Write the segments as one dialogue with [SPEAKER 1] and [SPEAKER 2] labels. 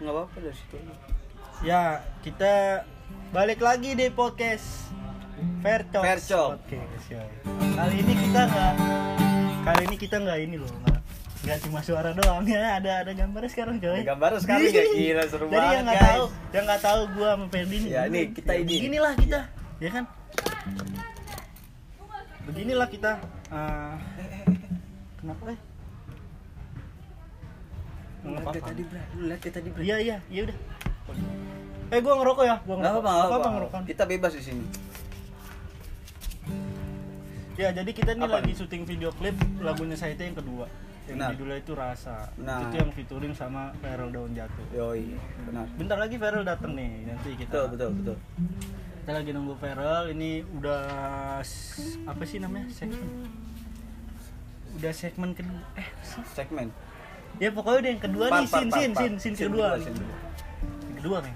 [SPEAKER 1] nggak apa-apa dari situ.
[SPEAKER 2] Ya, kita balik lagi di podcast Fairtalk.
[SPEAKER 1] Fairtalk.
[SPEAKER 2] Oke. Kali ini kita nggak kali ini kita nggak ini loh, nggak nggak cuma suara doang ya, ada ada gambarnya sekarang coy.
[SPEAKER 1] Ada gambarnya sekarang ya, gila, seru
[SPEAKER 2] Jadi
[SPEAKER 1] banget,
[SPEAKER 2] yang nggak tahu, yang nggak tahu gua sama Ferdi nih.
[SPEAKER 1] Ya, ini kita ini.
[SPEAKER 2] Beginilah kita, ya kan? Beginilah kita. eh, kenapa eh?
[SPEAKER 1] Lu lihat tadi lu lihat tadi bro
[SPEAKER 2] Iya iya, iya udah. Eh gua ngerokok ya, gua ngerokok.
[SPEAKER 1] nggak apa-apa
[SPEAKER 2] ngerokok?
[SPEAKER 1] kita bebas di sini
[SPEAKER 2] Ya, jadi kita nih
[SPEAKER 1] Apa
[SPEAKER 2] lagi
[SPEAKER 1] nih?
[SPEAKER 2] syuting video klip lagunya Saite yang kedua. Yang
[SPEAKER 1] Benar.
[SPEAKER 2] judulnya itu Rasa.
[SPEAKER 1] Benar.
[SPEAKER 2] Itu yang featuring sama Feral Daun Jatuh.
[SPEAKER 1] yoi benar
[SPEAKER 2] Bentar lagi Feral dateng nih, nanti kita
[SPEAKER 1] betul betul betul
[SPEAKER 2] kita lagi nunggu Feral. Ini udah apa sih namanya? Segmen. Udah segmen kedua. Eh,
[SPEAKER 1] segmen
[SPEAKER 2] Ya pokoknya udah yang kedua
[SPEAKER 1] Part,
[SPEAKER 2] nih,
[SPEAKER 1] part,
[SPEAKER 2] sin
[SPEAKER 1] part,
[SPEAKER 2] sin sin sin kedua. nih.
[SPEAKER 1] scene kedua.
[SPEAKER 2] Kan.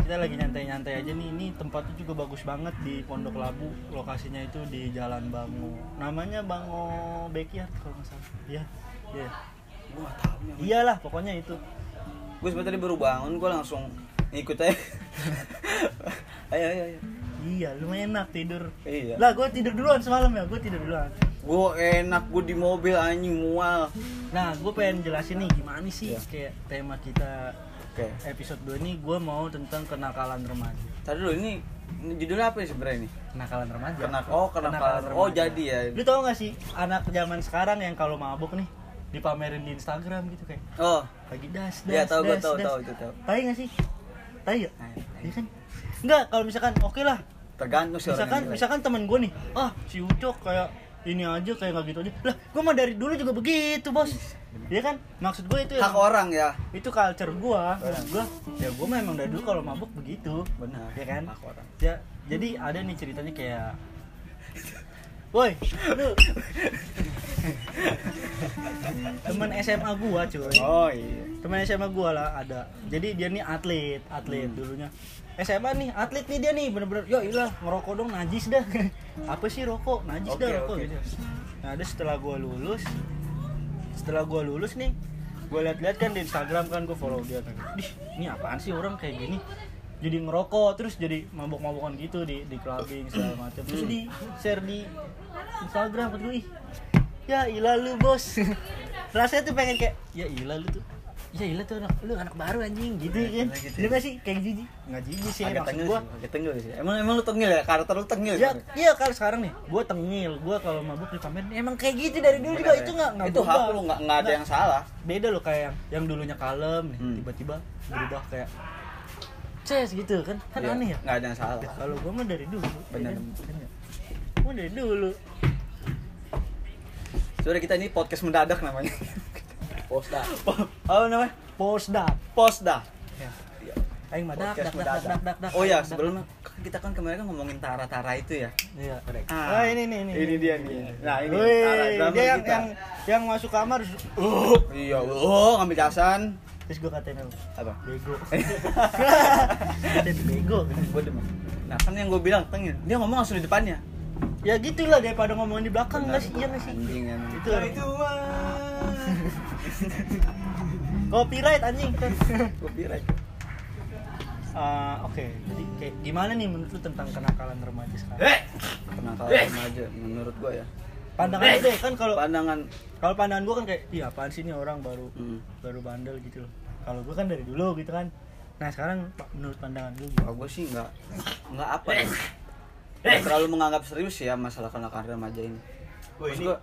[SPEAKER 2] Kita lagi nyantai-nyantai aja nih. Ini tempatnya juga bagus banget di Pondok Labu. Lokasinya itu di Jalan Bango. Namanya Bango Backyard kalau nggak salah. Iya. Iya.
[SPEAKER 1] gua tahu nih
[SPEAKER 2] Iyalah pokoknya itu.
[SPEAKER 1] gue sebenarnya tadi baru bangun gue langsung ikut aja ayo ayo ayo
[SPEAKER 2] Iya, lumayan enak tidur.
[SPEAKER 1] iya
[SPEAKER 2] Lah, gue tidur duluan semalam ya, gue tidur duluan.
[SPEAKER 1] Gue enak gue di mobil anjing mual
[SPEAKER 2] Nah, gue pengen jelasin nih gimana sih
[SPEAKER 1] Iya.
[SPEAKER 2] kayak tema kita
[SPEAKER 1] oke
[SPEAKER 2] episode 2 ini gue mau tentang kenakalan remaja.
[SPEAKER 1] tadi dulu ini, judulnya apa ya sebenarnya ini
[SPEAKER 2] Kenakalan remaja.
[SPEAKER 1] Kenak oh kenakalan oh
[SPEAKER 2] remaja.
[SPEAKER 1] jadi ya
[SPEAKER 2] Lu tau gak sih anak zaman sekarang yang kalau mabuk nih dipamerin di Instagram gitu kayak
[SPEAKER 1] oh
[SPEAKER 2] lagi das das
[SPEAKER 1] Iya, tahu, gua
[SPEAKER 2] das,
[SPEAKER 1] tahu,
[SPEAKER 2] das.
[SPEAKER 1] tahu, itu tahu.
[SPEAKER 2] Tai gak sih? Tai ya? Iya kan? Enggak, kalau misalkan oke lah.
[SPEAKER 1] tergantung sih
[SPEAKER 2] Misalkan misalkan temen gue nih, ah si Ucok kayak ini aja kayak nggak gitu aja. Lah, gue mah dari dulu juga begitu, Bos. Iya kan? Maksud gue itu
[SPEAKER 1] hak
[SPEAKER 2] yang,
[SPEAKER 1] orang ya
[SPEAKER 2] itu culture. Maksud gua, ya gua memang dari dulu kalau mabuk begitu.
[SPEAKER 1] benar
[SPEAKER 2] Ya kan?
[SPEAKER 1] hak orang
[SPEAKER 2] Ya, jadi ada nih ceritanya kayak Woi, lu teman SMA gua cuy
[SPEAKER 1] oh iya
[SPEAKER 2] teman SMA gua lah ada jadi dia nih atlet atlet
[SPEAKER 1] Hmm.
[SPEAKER 2] dulunya SMA nih atlet nih dia nih bener-bener ya ilah ngerokok dong najis dah. Apa sih rokok? Najis
[SPEAKER 1] Oke,
[SPEAKER 2] dah rokok.
[SPEAKER 1] oke.
[SPEAKER 2] gitu nah ada setelah gua lulus setelah gua lulus nih gua lihat-lihat kan di Instagram kan gua follow dia kan. Dih, ini apaan sih orang kayak gini? Jadi ngerokok terus jadi mabok-mabokan gitu di di clubbing segala macam terus di share di Instagram gua, ih ya ilah lu bos. Rasanya tuh pengen kayak ya ilah lu tuh ya ilah tuh anak lu anak baru anjing. Gitu kan?
[SPEAKER 1] gitu.
[SPEAKER 2] Lu gak sih? Kayak jijik nggak jijik sih
[SPEAKER 1] agak
[SPEAKER 2] maksud
[SPEAKER 1] tengil
[SPEAKER 2] gua.
[SPEAKER 1] sih agak tengil sih. Emang emang lu tengil ya? Karakter lu tengil
[SPEAKER 2] ya iya kalau sekarang nih. Gua tengil gua kalau mabuk di pamerin emang kayak gitu dari dulu juga.
[SPEAKER 1] Benar ya?
[SPEAKER 2] itu nggak
[SPEAKER 1] itu hak lu nggak nggak ada yang salah.
[SPEAKER 2] Beda loh kayak yang, yang dulunya kalem nih
[SPEAKER 1] Hmm.
[SPEAKER 2] tiba-tiba berubah kayak ces gitu kan? Kan
[SPEAKER 1] Iya,
[SPEAKER 2] aneh ya?
[SPEAKER 1] Nggak ada yang salah.
[SPEAKER 2] Kalau gua mah dari dulu.
[SPEAKER 1] Benar.
[SPEAKER 2] ya kan? Ya? gua dari dulu.
[SPEAKER 1] Sudah kita ini podcast mendadak namanya
[SPEAKER 3] Posda.
[SPEAKER 1] apa namanya
[SPEAKER 2] posdak
[SPEAKER 1] posda
[SPEAKER 2] ya
[SPEAKER 1] Iya.
[SPEAKER 2] aing mah dak dak dak dak dak
[SPEAKER 1] oh ya sebelumnya kan kita kan kemarin kan ngomongin tara-tara itu ya
[SPEAKER 2] iya
[SPEAKER 1] Ah,
[SPEAKER 2] Ah, ini nih ini.
[SPEAKER 1] ini dia nih. Nah, ini
[SPEAKER 2] Wih,
[SPEAKER 1] Tara,
[SPEAKER 2] dia yang,
[SPEAKER 1] kita.
[SPEAKER 2] yang yang masuk kamar uh,
[SPEAKER 1] iya oh ngambil casan
[SPEAKER 2] terus gue katain apa?
[SPEAKER 1] apa
[SPEAKER 2] Bego. Katain bego.
[SPEAKER 1] gue demen nah kan yang gue bilang tengil dia ngomong langsung di depannya
[SPEAKER 2] Ya gitulah daripada ngomongin di belakang nggak sih? Iya nggak sih?
[SPEAKER 1] anjing kan
[SPEAKER 2] Itu.
[SPEAKER 1] itu
[SPEAKER 2] Copyright anjing.
[SPEAKER 1] copyright.
[SPEAKER 2] Ah, Oke, jadi kayak gimana nih menurut lu tentang kenakalan remaja sekarang?
[SPEAKER 1] kenakalan remaja menurut gue ya.
[SPEAKER 2] Pandangan lu deh kan kalau
[SPEAKER 1] pandangan.
[SPEAKER 2] Kalau pandangan gua kan kayak, iya apaan sih ini orang baru
[SPEAKER 1] hmm,
[SPEAKER 2] baru bandel gitu loh. Kalau gua kan dari dulu gitu kan. Nah sekarang menurut pandangan lu
[SPEAKER 1] kalau gue sih nggak nggak apa ya. Nggak terlalu menganggap serius ya masalah kenakalan remaja ini.
[SPEAKER 3] Wah ini
[SPEAKER 1] gua,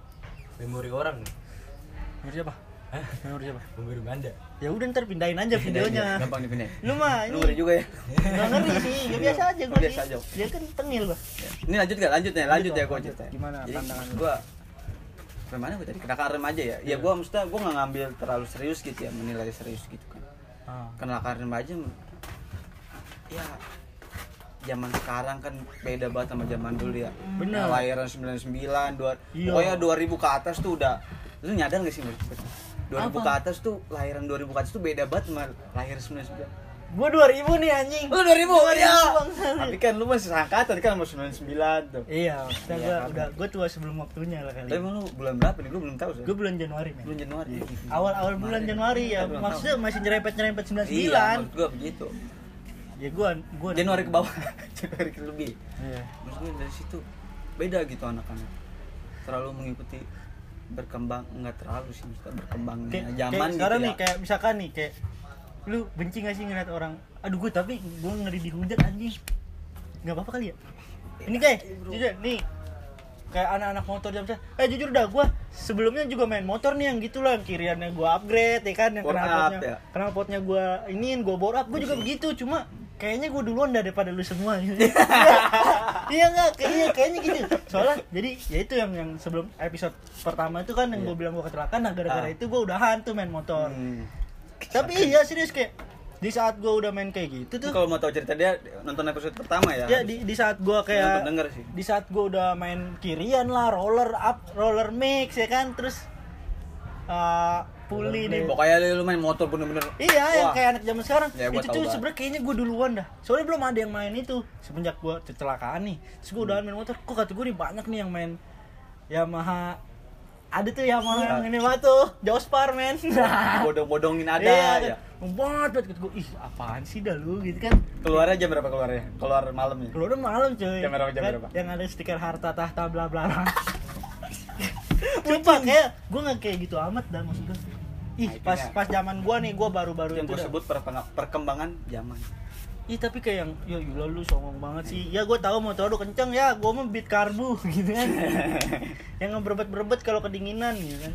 [SPEAKER 3] memori orang nih.
[SPEAKER 2] Menurut siapa?
[SPEAKER 3] Hah?
[SPEAKER 2] Menurut siapa?
[SPEAKER 3] Memori Banda.
[SPEAKER 2] Ya udah ntar pindahin aja videonya.
[SPEAKER 1] gampang dipindahin
[SPEAKER 2] Lu mah
[SPEAKER 1] lu
[SPEAKER 2] ini
[SPEAKER 1] ngeri juga ya
[SPEAKER 2] Nggak ngeri sih, ya biasa aja gue
[SPEAKER 1] Biasa aja.
[SPEAKER 2] Dia kan tengil gua.
[SPEAKER 1] ini lanjut gak lanjut ya lanjut ya
[SPEAKER 2] lanjut.
[SPEAKER 1] cerita
[SPEAKER 2] Gimana
[SPEAKER 1] jadi
[SPEAKER 2] pandangan lu?
[SPEAKER 1] gue Bagaimana gue tadi kenakalan remaja ya? Ya gue maksudnya gue nggak ngambil terlalu serius gitu ya menilai serius gitu kan.
[SPEAKER 2] Ah.
[SPEAKER 1] Kenakalan remaja ya zaman sekarang kan beda banget sama zaman dulu ya.
[SPEAKER 2] Bener.
[SPEAKER 1] Nah, lahiran 99, dua,
[SPEAKER 2] Iya.
[SPEAKER 1] pokoknya 2000 ke atas tuh udah lu nyadar gak sih Mir? 2000
[SPEAKER 2] Apa?
[SPEAKER 1] ke atas tuh lahiran 2000 ke atas tuh beda banget sama lahir 99.
[SPEAKER 2] Gua 2000 nih anjing.
[SPEAKER 1] Lu 2000 ya.
[SPEAKER 2] bangsat.
[SPEAKER 1] Tapi kan lu masih seangkatan kan masih 99 tuh.
[SPEAKER 2] Iya,
[SPEAKER 1] Iya,
[SPEAKER 2] gua
[SPEAKER 1] kan.
[SPEAKER 2] udah gua tua sebelum waktunya lah kali.
[SPEAKER 1] Tapi emang lu bulan berapa nih? Gua belum tahu sih.
[SPEAKER 2] Gua bulan Januari, men.
[SPEAKER 1] Bulan Januari.
[SPEAKER 2] Awal awal bulan Januari ya, maksudnya masih nyerempet-nyerempet 99.
[SPEAKER 1] Iya, gua begitu.
[SPEAKER 2] Ya gua gua
[SPEAKER 1] Januari ke bawah, Januari ke lebih.
[SPEAKER 2] Iya.
[SPEAKER 1] Maksud gue dari situ beda gitu anak-anak. Terlalu mengikuti berkembang enggak terlalu sih maksudnya berkembangnya
[SPEAKER 2] Kayak,
[SPEAKER 1] zaman
[SPEAKER 2] kayak sekarang
[SPEAKER 1] gitu
[SPEAKER 2] nih
[SPEAKER 1] ya.
[SPEAKER 2] kayak misalkan nih kayak lu benci gak sih ngeliat orang aduh gue tapi gue ngeri dihujat anjing nggak apa-apa kali ya ini kayak jujur nih kayak anak-anak motor jam eh jujur dah gue sebelumnya juga main motor nih yang gitu lah yang kiriannya gue upgrade ya kan yang
[SPEAKER 1] Bore up,
[SPEAKER 2] knalpotnya
[SPEAKER 1] ya?
[SPEAKER 2] knalpotnya gue iniin gue bore up gue juga begitu cuma kayaknya gue duluan daripada lu semua gitu. iya nggak kayaknya kayaknya gitu soalnya jadi ya itu yang yang sebelum episode pertama itu kan yang gue bilang gue kecelakaan nah gara-gara
[SPEAKER 1] Ah.
[SPEAKER 2] itu gue udahan tuh main motor
[SPEAKER 1] Hmm.
[SPEAKER 2] tapi iya serius kayak di saat gue udah main kayak gitu
[SPEAKER 1] Itu
[SPEAKER 2] tuh
[SPEAKER 1] kalau mau tahu cerita dia nonton episode pertama ya.
[SPEAKER 2] ya di di saat gue
[SPEAKER 1] Nonton
[SPEAKER 2] kayak
[SPEAKER 1] denger sih.
[SPEAKER 2] di saat gue udah main kirian lah roller up roller mix ya kan terus uh, puli nih
[SPEAKER 1] Pokoknya lu main motor bener-bener.
[SPEAKER 2] Iya, yang
[SPEAKER 1] Wah.
[SPEAKER 2] kayak anak zaman sekarang.
[SPEAKER 1] Ya,
[SPEAKER 2] itu tuh sebenarnya kayaknya gue duluan dah. Soalnya belum ada yang main itu semenjak gue kecelakaan nih. Terus gue udah main motor. Kok kata gue nih banyak nih yang main Yamaha ada tuh Yamaha yang ini mah tuh Jospar men.
[SPEAKER 1] Bodong-bodongin ada
[SPEAKER 2] Iya,
[SPEAKER 1] ya.
[SPEAKER 2] Banget kata gue. Ih, apaan sih dah lu gitu kan.
[SPEAKER 1] Keluarnya jam berapa keluarnya? Keluar malamnya.
[SPEAKER 2] Keluar malam cuy.
[SPEAKER 1] Jam berapa, jam
[SPEAKER 2] Kan
[SPEAKER 1] berapa?
[SPEAKER 2] Yang ada stiker harta tahta bla bla bla. Coba kayak gue nggak kayak gitu amat dah maksud gue. Ih,
[SPEAKER 1] Nah,
[SPEAKER 2] pas pas zaman gua nih, gua baru-baru
[SPEAKER 1] yang
[SPEAKER 2] dah.
[SPEAKER 1] sebut perkembangan zaman.
[SPEAKER 2] Iya tapi kayak yang ya gila lu songong banget sih. Ya gue tahu motor lu kenceng ya, gue mah beat karbu gitu kan. yang berebet-berebet kalau kedinginan gitu kan.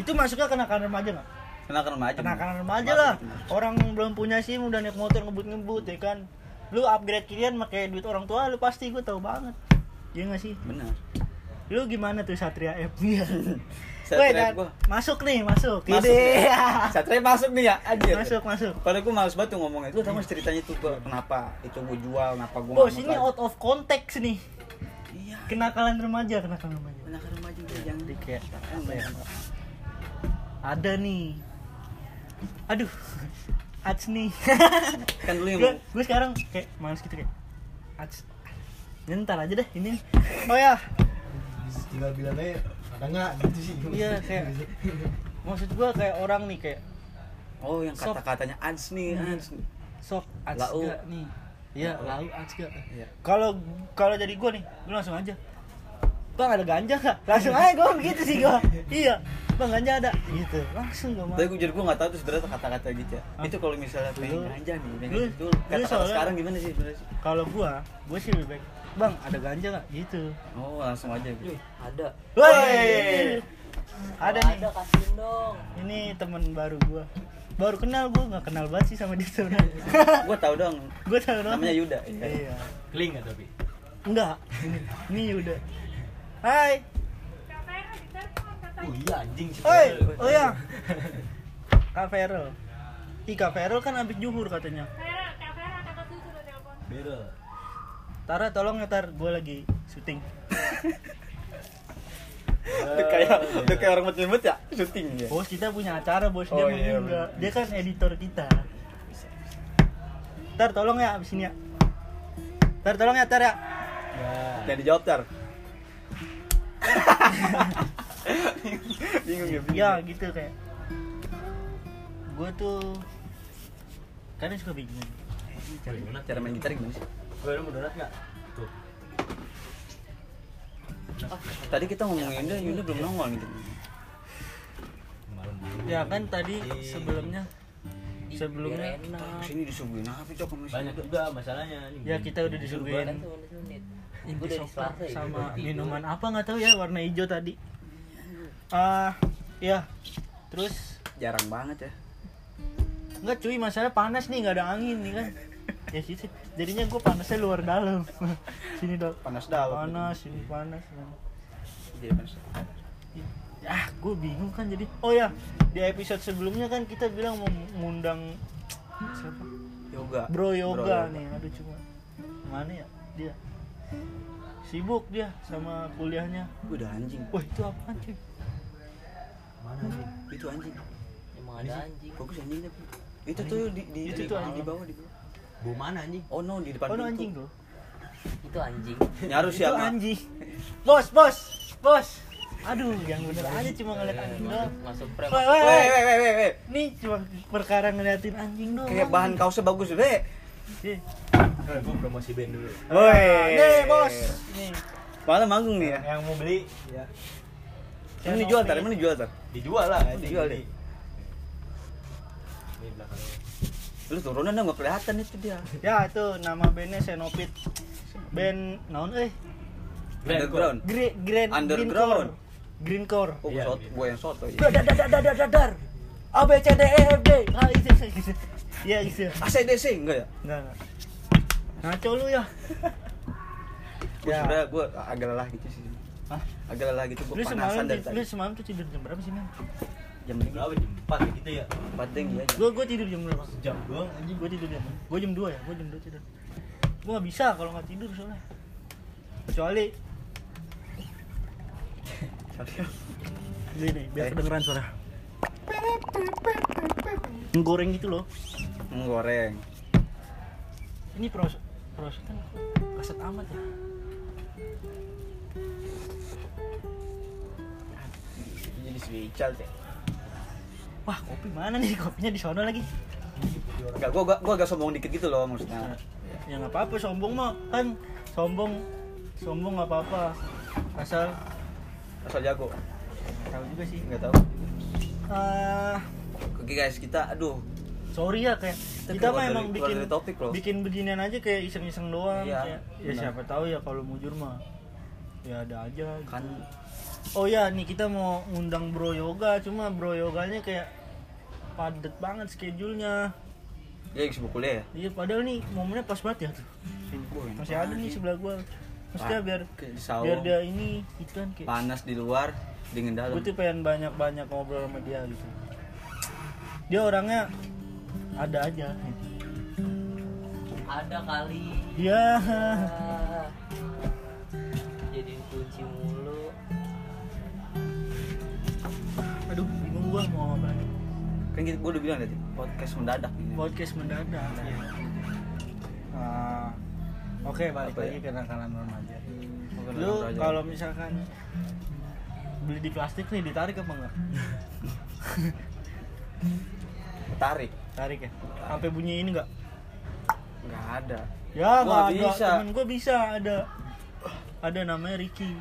[SPEAKER 2] Itu masuknya kenakalan remaja nggak?
[SPEAKER 1] Kenakalan remaja.
[SPEAKER 2] Kenakalan remaja lah.
[SPEAKER 1] masuk.
[SPEAKER 2] Orang belum punya SIM udah naik motor ngebut-ngebut ya kan. Lu upgrade kirian pakai duit orang tua lu pasti gue tahu banget. Iya gak sih?
[SPEAKER 1] Benar.
[SPEAKER 2] Lu gimana tuh Satria F?
[SPEAKER 1] Satria
[SPEAKER 2] Weh, Dan,
[SPEAKER 1] gua.
[SPEAKER 2] masuk nih, masuk.
[SPEAKER 1] Masuk.
[SPEAKER 2] Ide.
[SPEAKER 1] Satria masuk nih ya, anjir.
[SPEAKER 2] masuk, masuk.
[SPEAKER 1] Padahal gue males banget tuh ngomongnya. Lu tahu ceritanya tuh gua kenapa itu gue jual, kenapa gue
[SPEAKER 2] Bos, ini out of context nih.
[SPEAKER 1] Iya.
[SPEAKER 2] Kenakalan remaja, kenakalan remaja.
[SPEAKER 1] Kenakalan remaja udah jangan apa ya?
[SPEAKER 2] ada nih aduh ads nih
[SPEAKER 1] Kan dulu yang
[SPEAKER 2] gue gue sekarang kayak males gitu kayak ads Ya, ntar aja deh ini oh ya
[SPEAKER 3] tinggal bilang aja ada nggak gitu sih.
[SPEAKER 2] Iya kayak maksud gue kayak orang nih kayak
[SPEAKER 1] Oh, yang
[SPEAKER 2] Sob.
[SPEAKER 1] kata-katanya ads nih, ads nih.
[SPEAKER 2] sok gak nih? Iya lau. Ads gak.
[SPEAKER 1] Iya.
[SPEAKER 2] kalau kalau jadi gue nih gue langsung aja. Bang ada ganja gak? Langsung aja gue gitu sih gue iya bang ganja ada. Gitu langsung gue
[SPEAKER 1] Tapi gue jadi gue nggak tahu tuh sebenarnya kata-kata gitu ya. Itu kalau misalnya pengen ganja nih, pengen
[SPEAKER 2] lu-
[SPEAKER 1] itu kata-kata sekarang gimana sih sebenarnya sih?
[SPEAKER 2] kalau gue gue sih lebih baik bang ada ganja gak gitu
[SPEAKER 1] Oh, langsung aja gitu.
[SPEAKER 3] ada
[SPEAKER 2] Woi. Ada nih.
[SPEAKER 3] ada kasihin dong
[SPEAKER 2] Ini teman baru gua. Baru kenal gua, nggak kenal banget sih sama dia sebenarnya.
[SPEAKER 1] gue tahu dong.
[SPEAKER 2] gua tahu dong.
[SPEAKER 1] Namanya Yuda.
[SPEAKER 2] Iya.
[SPEAKER 3] kling nggak tapi
[SPEAKER 2] Enggak. Ini Yuda. Hai.
[SPEAKER 3] oh iya anjing
[SPEAKER 2] Oi. Oh ya. Kak Ferel. Ih, Kak kan abis juhur katanya.
[SPEAKER 3] Bero
[SPEAKER 2] Tara tolong ya Tar, gua lagi syuting.
[SPEAKER 1] Udah kayak udah kayak orang macam ya, syuting ya.
[SPEAKER 2] Bos kita punya acara, bos dia
[SPEAKER 1] Oh, iya,
[SPEAKER 2] juga.
[SPEAKER 1] bener.
[SPEAKER 2] Dia kan editor kita. Tar tolong ya abis ini ya. Tar tolong ya Tar ya.
[SPEAKER 1] Dan dijawab tar. bingung ya, bingung.
[SPEAKER 2] ya gitu kayak gue tuh kadang suka bingung
[SPEAKER 1] Cara, cara main gitar gimana sih?
[SPEAKER 3] Gue udah mau donat nggak? Tuh.
[SPEAKER 1] Tadi kita ngomongin Yuda, Yuda belum nongol gitu.
[SPEAKER 2] ya kan tadi sebelumnya sebelumnya
[SPEAKER 1] Sini disuguhin apa cok
[SPEAKER 3] banyak juga masalahnya
[SPEAKER 2] ya kita udah disuguhin.
[SPEAKER 3] Selasa ya,
[SPEAKER 2] sama
[SPEAKER 3] tidur.
[SPEAKER 2] minuman apa nggak tahu ya warna hijau tadi. Ah ya. Terus?
[SPEAKER 1] Jarang banget ya.
[SPEAKER 2] nggak cuy masalah panas nih nggak ada angin nih kan ya sih sih. jadinya gue panasnya luar dalam sini dong
[SPEAKER 1] Panas dalam.
[SPEAKER 2] panas sini panas
[SPEAKER 1] Jadi panas.
[SPEAKER 2] ah gue bingung kan jadi oh ya di episode sebelumnya kan kita bilang mau ngundang siapa
[SPEAKER 1] Yoga.
[SPEAKER 2] bro yoga nih aduh cuma mana ya dia sibuk dia sama kuliahnya
[SPEAKER 1] Udah anjing.
[SPEAKER 2] wah itu apaan cuy
[SPEAKER 3] mana sih
[SPEAKER 1] Itu anjing.
[SPEAKER 3] emang ada anjing
[SPEAKER 1] Bagus anjing tapi. Itu tuh di di
[SPEAKER 2] Itu
[SPEAKER 1] di,
[SPEAKER 2] tuh
[SPEAKER 1] di
[SPEAKER 2] anjing.
[SPEAKER 1] bawah di bawah.
[SPEAKER 3] Bau mana anjing?
[SPEAKER 1] Oh no di depan
[SPEAKER 2] Oh, no,
[SPEAKER 1] pintu.
[SPEAKER 2] anjing tuh.
[SPEAKER 4] Itu anjing.
[SPEAKER 1] Nyaru
[SPEAKER 2] Itu
[SPEAKER 1] siapa?
[SPEAKER 2] anjing. Bos, bos, bos. Aduh, yang bener aja cuma ngeliat anjing doang.
[SPEAKER 4] Masuk frame.
[SPEAKER 2] Woi,
[SPEAKER 1] Weh,
[SPEAKER 2] woi,
[SPEAKER 1] weh, weh, weh, weh.
[SPEAKER 2] Nih cuma perkara ngeliatin anjing doang.
[SPEAKER 1] Kayak bahan kaosnya bagus, Be.
[SPEAKER 2] Ih.
[SPEAKER 3] Eh, gua promosi band dulu.
[SPEAKER 1] Woi.
[SPEAKER 2] Nih, bos. Nih.
[SPEAKER 1] Malah manggung nih ya.
[SPEAKER 3] Yang mau beli ya
[SPEAKER 1] Emang dijual tar, emang dijual tar.
[SPEAKER 3] dijual lah.
[SPEAKER 1] Dijual deh.
[SPEAKER 3] Ini belakangnya.
[SPEAKER 1] Lu turunan nggak kelihatan itu dia.
[SPEAKER 2] Ya, itu nama bandnya Senopit. Band naon eh?
[SPEAKER 1] Underground.
[SPEAKER 2] Green Green
[SPEAKER 1] Underground.
[SPEAKER 2] Green Core.
[SPEAKER 1] Oh,
[SPEAKER 3] Iya,
[SPEAKER 1] sot,
[SPEAKER 3] iya.
[SPEAKER 1] gua yang soto ya.
[SPEAKER 2] Dadar dadar dadar dadar. A B C D E F G. Ah, itu gitu. Iya, gitu.
[SPEAKER 1] ACDC enggak ya?
[SPEAKER 2] Enggak, enggak. Ngaco lu ya.
[SPEAKER 1] Gua
[SPEAKER 2] Ya.
[SPEAKER 1] gua agak lelah gitu sih.
[SPEAKER 2] Hah?
[SPEAKER 1] Agak lelah gitu
[SPEAKER 2] semalam
[SPEAKER 1] panasan dari tadi.
[SPEAKER 2] lu semalam tuh tidur jam berapa sih, Men?
[SPEAKER 1] Jam
[SPEAKER 3] Berapa jam 4 gitu ya?
[SPEAKER 1] empat deng ya.
[SPEAKER 2] Gua gua tidur jam berapa?
[SPEAKER 3] Jam doang anjing.
[SPEAKER 2] Gua tidur jam Gua jam 2 ya, gua jam 2 tidur. Gua nggak bisa kalau nggak tidur soalnya. Kecuali ini nih, biar
[SPEAKER 1] Eh.
[SPEAKER 2] kedengeran suara. Goreng gitu loh.
[SPEAKER 1] Menggoreng.
[SPEAKER 2] Ini pros pros kan kaset amat ya.
[SPEAKER 1] Jadi switchal deh.
[SPEAKER 2] Wah, kopi mana nih? Kopinya di sono lagi.
[SPEAKER 1] Enggak, gua, gua, gua agak sombong dikit gitu loh maksudnya.
[SPEAKER 2] Ya nggak apa-apa sombong mah kan sombong sombong nggak apa-apa asal
[SPEAKER 1] Asal jago.
[SPEAKER 2] nggak tahu juga sih
[SPEAKER 1] Enggak tahu.
[SPEAKER 2] Ah,
[SPEAKER 1] Oke guys, kita aduh.
[SPEAKER 2] sorry ya kayak
[SPEAKER 1] Kita
[SPEAKER 2] kita mah emang bikin
[SPEAKER 1] topik loh.
[SPEAKER 2] bikin beginian aja kayak iseng-iseng doang
[SPEAKER 1] Iya,
[SPEAKER 2] kayak, ya siapa tahu ya kalau mujur mah ya ada aja gitu.
[SPEAKER 1] Kan
[SPEAKER 2] oh ya nih kita mau ngundang bro yoga cuma bro yoganya kayak padet banget schedule-nya
[SPEAKER 1] dia yang sibuk kuliah ya.
[SPEAKER 2] iya padahal nih momennya pas banget ya tuh masih ada nih sebelah gua maksudnya biar biar dia ini gitu kan kayak
[SPEAKER 1] Panas di luar, dingin dalam.
[SPEAKER 2] gue tuh pengen banyak-banyak ngobrol sama dia gitu dia orangnya ada aja
[SPEAKER 4] Ada kali.
[SPEAKER 2] Iya
[SPEAKER 4] Ah. Jadi kunci mulu.
[SPEAKER 2] aduh bingung gua mau apa lagi
[SPEAKER 1] Kan gitu, gua udah bilang tadi, podcast mendadak ini.
[SPEAKER 2] podcast mendadak ya. Ah, oke balik
[SPEAKER 1] Apa ya?
[SPEAKER 2] lagi ke nakalan remaja
[SPEAKER 1] Bukan
[SPEAKER 2] lu kalau misalkan beli di plastik nih ditarik apa enggak
[SPEAKER 1] tarik,
[SPEAKER 2] tarik ya sampai bunyi ini enggak
[SPEAKER 1] nggak ada.
[SPEAKER 2] ya
[SPEAKER 1] Gua
[SPEAKER 2] nggak ada
[SPEAKER 1] bisa.
[SPEAKER 2] temen gua bisa ada ada namanya Ricky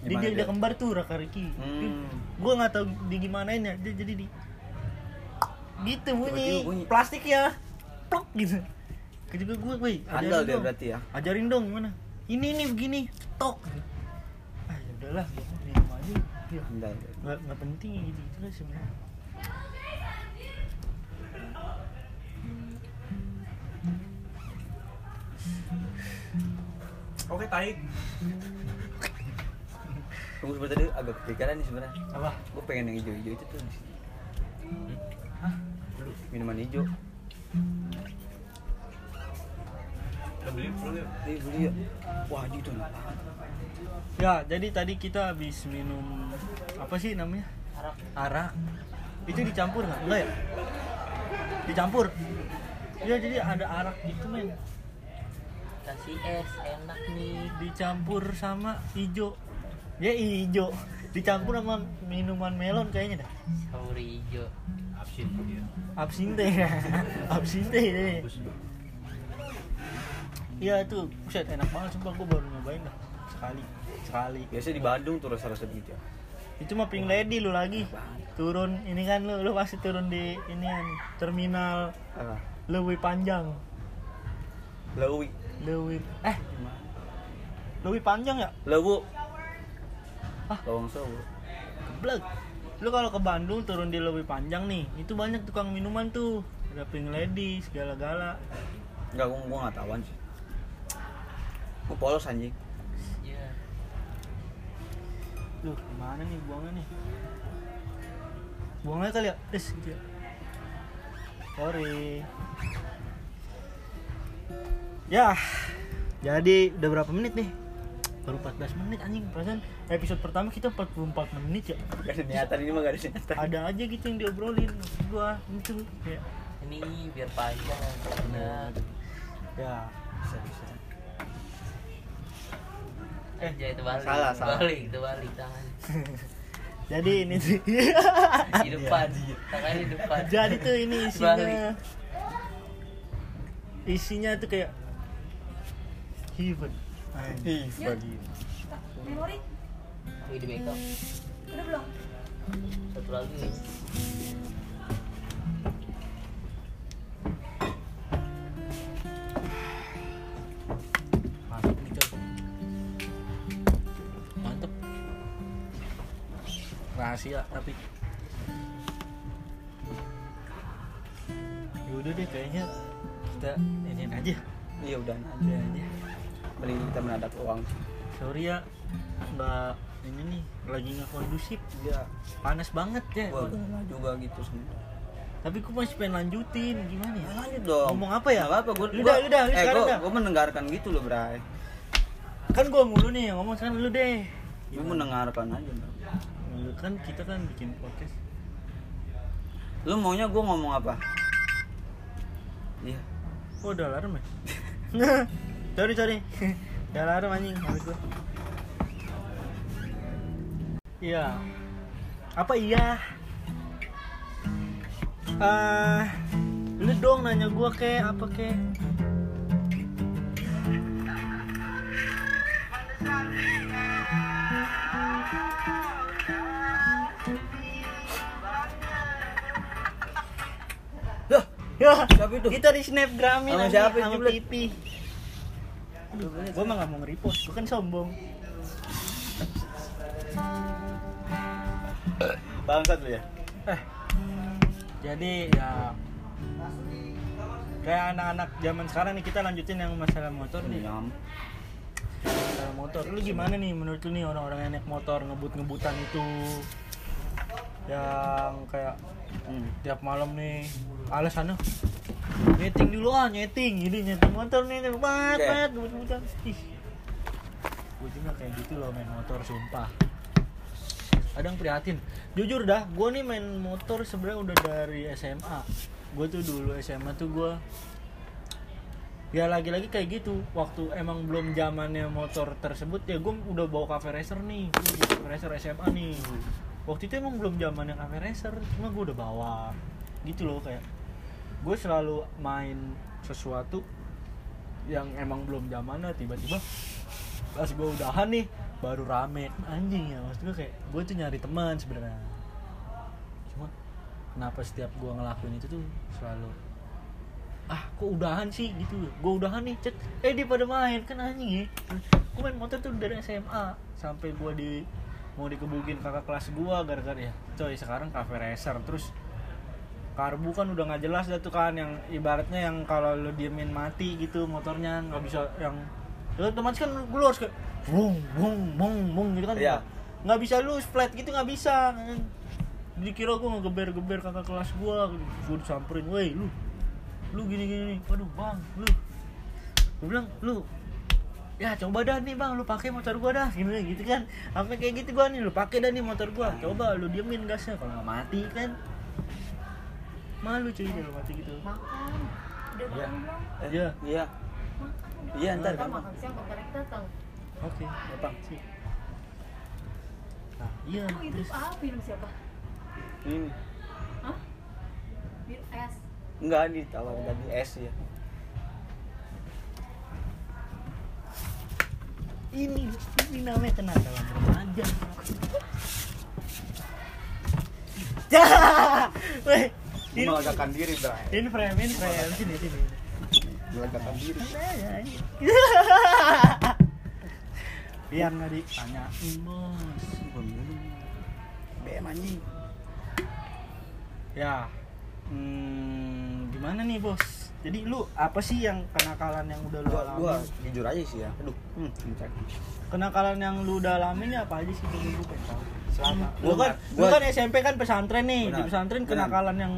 [SPEAKER 2] dia,
[SPEAKER 1] Gimana
[SPEAKER 2] dia, dia
[SPEAKER 1] dia?
[SPEAKER 2] kembar tuh Raka Ricky
[SPEAKER 1] Hmm.
[SPEAKER 2] gue nggak tahu di gimanain ya dia jadi di gitu bunyi,
[SPEAKER 1] bunyi.
[SPEAKER 2] plastik ya plok gitu juga gue woi
[SPEAKER 1] Andal dia berarti ya.
[SPEAKER 2] ajarin dong gimana ini nih begini tok ah ya udahlah gue minum aja ya
[SPEAKER 1] Andal.
[SPEAKER 2] nggak nggak penting ya gitu gitu lah sebenarnya
[SPEAKER 3] Oke, tarik.
[SPEAKER 1] Tunggu sebentar tadi agak kepikiran nih sebenarnya.
[SPEAKER 2] apa
[SPEAKER 1] Gue pengen yang hijau-hijau itu tuh di sini. Minuman hijau.
[SPEAKER 3] Kita beli.
[SPEAKER 1] Eh beli ya. Wah anjing itu enak banget.
[SPEAKER 2] ya jadi tadi kita habis minum apa sih namanya
[SPEAKER 4] Arak.
[SPEAKER 2] arak itu dicampur nggak enggak ya dicampur ya jadi ada arak gitu men
[SPEAKER 4] Kasih es enak nih.
[SPEAKER 2] dicampur sama hijau ya hijau dicampur sama minuman melon kayaknya dah
[SPEAKER 4] Sauri hijau.
[SPEAKER 3] Absin dia.
[SPEAKER 2] absinte absinte deh iya itu buset enak banget sumpah gue baru nyobain dah sekali sekali
[SPEAKER 1] Biasanya di Bandung tuh rasa-rasa begitu ya.
[SPEAKER 2] itu mah pink lady lu lagi turun ini kan lu lu pasti turun di ini kan terminal
[SPEAKER 1] Apa?
[SPEAKER 2] Lewi Panjang
[SPEAKER 1] Lewi.
[SPEAKER 2] Lewi eh Lewi Panjang ya
[SPEAKER 1] Lewu.
[SPEAKER 2] Hah?
[SPEAKER 1] Lawang Sewu.
[SPEAKER 2] Geblek. Lu kalau ke Bandung turun di Lewi Panjang nih, itu banyak tukang minuman tuh. Ada Pink Lady, segala-gala.
[SPEAKER 1] Enggak, gua, gua gak tahuan sih. Gua polos anjing.
[SPEAKER 4] Iya.
[SPEAKER 2] Duh, gimana nih buangnya nih? Buangnya kali ya? Des gitu ya. Sorry. Ya, jadi udah berapa menit nih? Baru 14 menit anjing. Perasaan episode pertama kita 44 menit ya.
[SPEAKER 1] Gak ada niatan ini mah gak ada niatan.
[SPEAKER 2] ada aja gitu yang diobrolin gua itu kayak
[SPEAKER 4] ini biar panjang. Benar.
[SPEAKER 2] Ya bisa bisa.
[SPEAKER 4] Eh jadi itu balik.
[SPEAKER 1] Salah, salah.
[SPEAKER 4] balik itu balik tangan.
[SPEAKER 2] Jadi ini tuh
[SPEAKER 4] di depan. Tangan di depan.
[SPEAKER 2] Jadi tuh ini isinya
[SPEAKER 4] Balik.
[SPEAKER 2] isinya. Tuh kayak heaven
[SPEAKER 1] Heaven.
[SPEAKER 5] Memori?
[SPEAKER 4] Wih, di backup
[SPEAKER 5] udah belum?
[SPEAKER 4] satu lagi.
[SPEAKER 2] Rahasia tapi. Yaudah deh kayaknya kita ini aja.
[SPEAKER 1] Iya udah aja.
[SPEAKER 2] udah aja
[SPEAKER 1] Mending kita mendadak uang.
[SPEAKER 2] sorry ya nggak ini nih lagi nggak kondusif
[SPEAKER 1] Iya.
[SPEAKER 2] panas banget ya
[SPEAKER 1] Gua udah juga gitu semua.
[SPEAKER 2] tapi gue masih pengen lanjutin gimana ya
[SPEAKER 1] Ya, lanjut dong.
[SPEAKER 2] Ngomong apa ya?
[SPEAKER 1] Gak apa-apa, gua,
[SPEAKER 2] Lu dah, lu dah, lu
[SPEAKER 1] eh,
[SPEAKER 2] dah.
[SPEAKER 1] gua mendengarkan gitu loh, Bray.
[SPEAKER 2] kan gue mulu nih yang ngomong sekarang lu deh
[SPEAKER 1] Gua mendengarkan aja, Bro.
[SPEAKER 2] Lu kan kita kan bikin podcast
[SPEAKER 1] Lu maunya gua ngomong apa? Iya.
[SPEAKER 2] oh udah alarm ya sorry sorry udah alarm anjing. Habis gue iya. Apa iya? Ah lu dong nanya gua ke apa ke
[SPEAKER 1] Lah,
[SPEAKER 2] ya
[SPEAKER 1] Siapa itu?
[SPEAKER 2] kita di snapgramin
[SPEAKER 1] Sama
[SPEAKER 2] anjing,
[SPEAKER 1] siapa
[SPEAKER 2] sama pipi Aduh, gua mah gak mau nge-repost, gua kan sombong.
[SPEAKER 1] Bangsat lu ya.
[SPEAKER 2] eh jadi ya kayak anak-anak zaman sekarang nih kita lanjutin yang masalah motor nih.
[SPEAKER 1] Nyam.
[SPEAKER 2] masalah motor. Lu gimana nih menurut lu nih orang-orang yang naik motor ngebut-ngebutan itu yang kayak
[SPEAKER 1] Hmm.
[SPEAKER 2] tiap malam nih alasannya nyeting dulu ah nyeting. Ini nyeting motor nih nih banget ngebut-ngebutan ih. Gue juga kayak gitu loh main motor sumpah. Kadang prihatin. Jujur dah gue nih main motor sebenarnya udah dari SMA gue tuh dulu SMA tuh gue ya lagi-lagi kayak gitu. Waktu emang belum zamannya motor tersebut ya gue udah bawa cafe racer nih. Cafe racer SMA nih waktu itu emang belum zamannya cafe racer cuma gue udah bawa. Gitu loh kayak gue selalu main sesuatu yang emang belum zamannya. Tiba-tiba pas gue udahan nih baru rame. Anjing ya maksud gue kayak gue tuh nyari teman sebenarnya. Cuma kenapa setiap gue ngelakuin itu tuh selalu ah kok udahan sih? Gitu. Gue udahan nih cek eh dia pada main. Kan anjing ya. Gue main motor tuh dari SMA sampai gue di mau dikebukin kakak kelas gue gara-gara ya coy sekarang cafe racer. Terus karbu kan udah nggak jelas dah tuh kan yang ibaratnya yang kalau lu diemin mati gitu motornya nggak bisa yang ya otomatis kan lu harus kayak bung bung bung bung gitu kan.
[SPEAKER 1] Iya.
[SPEAKER 2] nggak bisa lu flat gitu nggak bisa. Jadi kira gue ngegeber-geber kakak kelas gue gue disamperin woi lu lu gini gini nih waduh bang lu. Gue bilang lu ya coba dah nih bang lu pakai motor gua dah gitu gitu kan sampai kayak gitu gua nih lu pakai dah nih motor gua coba lu diemin gasnya kalau nggak mati kan malu cuy kalau mati gitu
[SPEAKER 5] Makan. Udah
[SPEAKER 1] Iya.
[SPEAKER 5] makan belum?
[SPEAKER 1] Eh,
[SPEAKER 2] Iya.
[SPEAKER 1] Iya. Iya, ntar
[SPEAKER 5] Kita makan siang lagi datang.
[SPEAKER 2] oke gampang sih nah iya
[SPEAKER 5] Oh itu
[SPEAKER 2] terus
[SPEAKER 5] ah minum siapa?
[SPEAKER 1] Ini.
[SPEAKER 5] Hah? Bir es.
[SPEAKER 1] Enggak ditawarin tadi es ya.
[SPEAKER 2] Ini ini namanya kenakalan remaja. Ya. Weh ini
[SPEAKER 1] Melegakan diri, Bray.
[SPEAKER 2] ini frame ini frame. Sini sini.
[SPEAKER 1] Melegakan diri.
[SPEAKER 2] biar nggak ditanyain bos.
[SPEAKER 1] BM anjing.
[SPEAKER 2] ya hmm, gimana nih bos jadi lu apa sih yang kenakalan yang udah lu
[SPEAKER 1] Gua, gua jujur aja sih ya. Aduh, hmm,
[SPEAKER 2] kenakalan yang lu udah alamin ya apa aja sih dulu gue pengen tahu selama
[SPEAKER 1] Gua
[SPEAKER 2] lu kan
[SPEAKER 1] nggak-
[SPEAKER 2] lu kan SMP kan pesantren nih di
[SPEAKER 1] Benar,
[SPEAKER 2] pesantren
[SPEAKER 1] benar.
[SPEAKER 2] kenakalan yang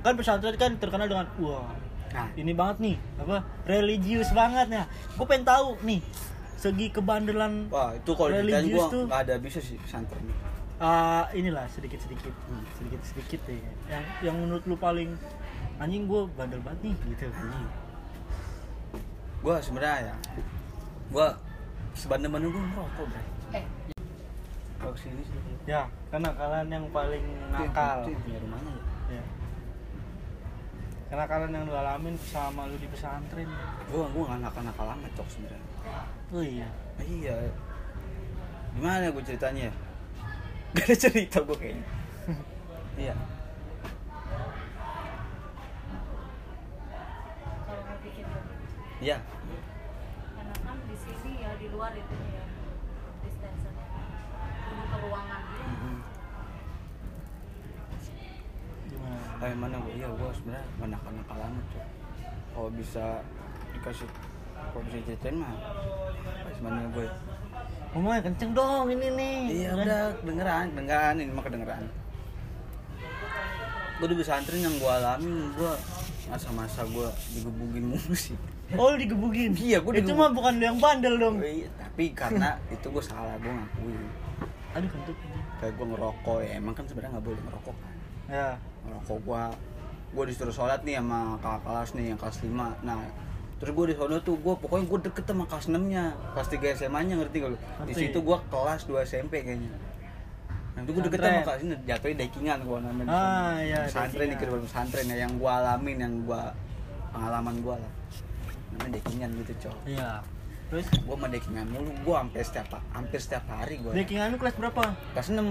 [SPEAKER 2] kan pesantren kan terkenal dengan wah
[SPEAKER 1] Nah,
[SPEAKER 2] ini banget nih apa religius banget ya gue pengen tahu nih segi kebandelan
[SPEAKER 1] wah itu kalau
[SPEAKER 2] Religius
[SPEAKER 1] gua
[SPEAKER 2] tuh.
[SPEAKER 1] ada bisa sih pesantren.
[SPEAKER 2] ah, inilah sedikit sedikit
[SPEAKER 1] Hmm.
[SPEAKER 2] sedikit sedikit ya yang yang menurut lu paling anjing gue bandel banget nih gitu. Anjing
[SPEAKER 1] gue sebenarnya ya gue sebandel-bandel gue ngerokok bro.
[SPEAKER 5] Eh,
[SPEAKER 1] kalau ke sini sih.
[SPEAKER 2] Ya karena kalian yang paling nakal.
[SPEAKER 1] Itu rumahnya ya
[SPEAKER 2] ya. Karena kalian yang lu alamin sama lu di pesantren.
[SPEAKER 1] Gue gue nggak nakal nakal amat cok sebenarnya.
[SPEAKER 2] Oh iya.
[SPEAKER 1] Ah, iya. Gimana gue ceritanya? Ya? gak ada cerita gue kayaknya. Iya
[SPEAKER 5] kalau mau bikin begitu.
[SPEAKER 1] Iya
[SPEAKER 5] Karena kan di sini ya di luar itu ya dispenser. Kudu ke ruangan dia.
[SPEAKER 1] Mhm.
[SPEAKER 2] gimana
[SPEAKER 1] Eh mana gue iya gue sebenarnya nggak nakal nakal amat cok kalau bisa dikasih kalau bisa ceritain mah pas mana gue
[SPEAKER 2] ngomongnya kenceng dong ini nih
[SPEAKER 1] iya
[SPEAKER 2] Kan?
[SPEAKER 1] udah dengeran dengeran ini mah kedengeran gue di pesantren yang gue alami gue masa-masa gue digebukin mulu sih
[SPEAKER 2] oh lu digebukin?
[SPEAKER 1] Iya, gua
[SPEAKER 2] itu
[SPEAKER 1] digebuk.
[SPEAKER 2] mah bukan lu yang bandel dong.
[SPEAKER 1] Iya, tapi karena itu gue salah gue ngakuin.
[SPEAKER 2] Aduh kentut
[SPEAKER 1] kayak gue ngerokok ya emang kan sebenarnya nggak boleh ngerokok kan?
[SPEAKER 2] Ya.
[SPEAKER 1] Ngerokok gue gue disuruh sholat nih sama kakak kelas nih yang kelas 5 nah terus gue di sono tuh gue pokoknya gue deket sama kelas 6 nya kelas 3 SMA nya ngerti gak lu? Di situ gue kelas 2 SMP kayaknya. Nah itu gue deket sama kelas ini jatuhnya dekingan gue namanya
[SPEAKER 2] Ah, iya,
[SPEAKER 1] pesantren di
[SPEAKER 2] dekingan.
[SPEAKER 1] kedua pesantren ya yang gue alamin yang gue pengalaman gue lah namanya dekingan gitu cok.
[SPEAKER 2] Iya. Terus?
[SPEAKER 1] Gue sama dekingan mulu. Gue hampir setiap hampir setiap hari gue
[SPEAKER 2] backingan lu kelas berapa?
[SPEAKER 1] Kelas 6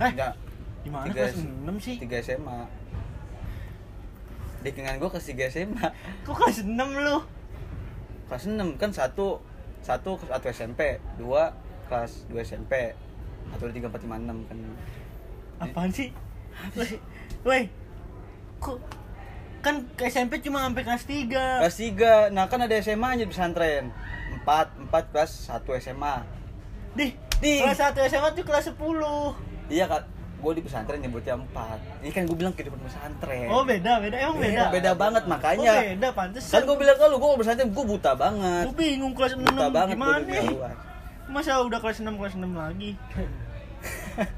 [SPEAKER 2] Eh,
[SPEAKER 1] enggak
[SPEAKER 2] gimana
[SPEAKER 1] Tiga
[SPEAKER 2] kelas 6 sih?
[SPEAKER 1] 3 SMA dekingan gue kelas 3 SMA
[SPEAKER 2] kok kelas 6 lu?
[SPEAKER 1] Kelas 6 kan satu satu satu SMP dua kelas 2 SMP atau tiga empat lima enam kan.
[SPEAKER 2] Apaan sih? Woi, woi kok kan ke SMP cuma sampai kelas 3
[SPEAKER 1] kelas 3 nah kan ada SMA nya di pesantren. Empat empat kelas satu SMA
[SPEAKER 2] Dih,
[SPEAKER 1] Dih.
[SPEAKER 2] kelas 1 SMA tuh kelas 10
[SPEAKER 1] iya kak. Gue di pesantren nyebutnya empat. Ini kan gue bilang kehidupan pesantren.
[SPEAKER 2] Oh beda, beda, emang beda?
[SPEAKER 1] beda banget makanya.
[SPEAKER 2] Oh beda, pantes
[SPEAKER 1] kan gue bilang kalau gue pesantren gue buta banget.
[SPEAKER 2] Gue bingung kelas 6
[SPEAKER 1] buta banget
[SPEAKER 2] gimana
[SPEAKER 1] di
[SPEAKER 2] Masa udah kelas 6, kelas 6 lagi?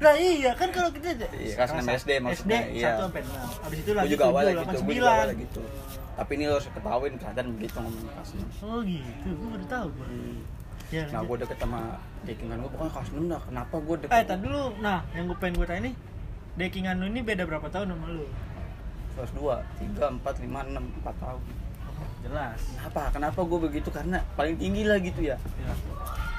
[SPEAKER 2] Nah iya, kan kalau kita
[SPEAKER 1] Iya, kelas 6 SD maksudnya,
[SPEAKER 2] SD,
[SPEAKER 1] iya.
[SPEAKER 2] 1 sampai 6 Abis itu lagi
[SPEAKER 1] juga
[SPEAKER 2] 7,
[SPEAKER 1] awalnya
[SPEAKER 2] 8,
[SPEAKER 1] gitu gue
[SPEAKER 2] 9
[SPEAKER 1] juga awalnya gitu. Tapi ini lo harus ketahuin keadaan begitu ngomong kelas 6
[SPEAKER 2] Oh gitu, gue baru tau gue
[SPEAKER 1] Hmm.
[SPEAKER 2] Ya,
[SPEAKER 1] nah gue deket sama dekingan gue pokoknya kelas 6 dah. Kenapa gue deket
[SPEAKER 2] Eh, tadi dulu, nah yang gue pengen gue tanya nih Dekingan lu ini beda berapa tahun sama lu?
[SPEAKER 1] kelas 2, 3, 4, 5, 6, 4 tahun.
[SPEAKER 2] Jelas.
[SPEAKER 1] Kenapa? kenapa gue begitu? karena paling tinggi lah gitu ya.
[SPEAKER 2] Ya.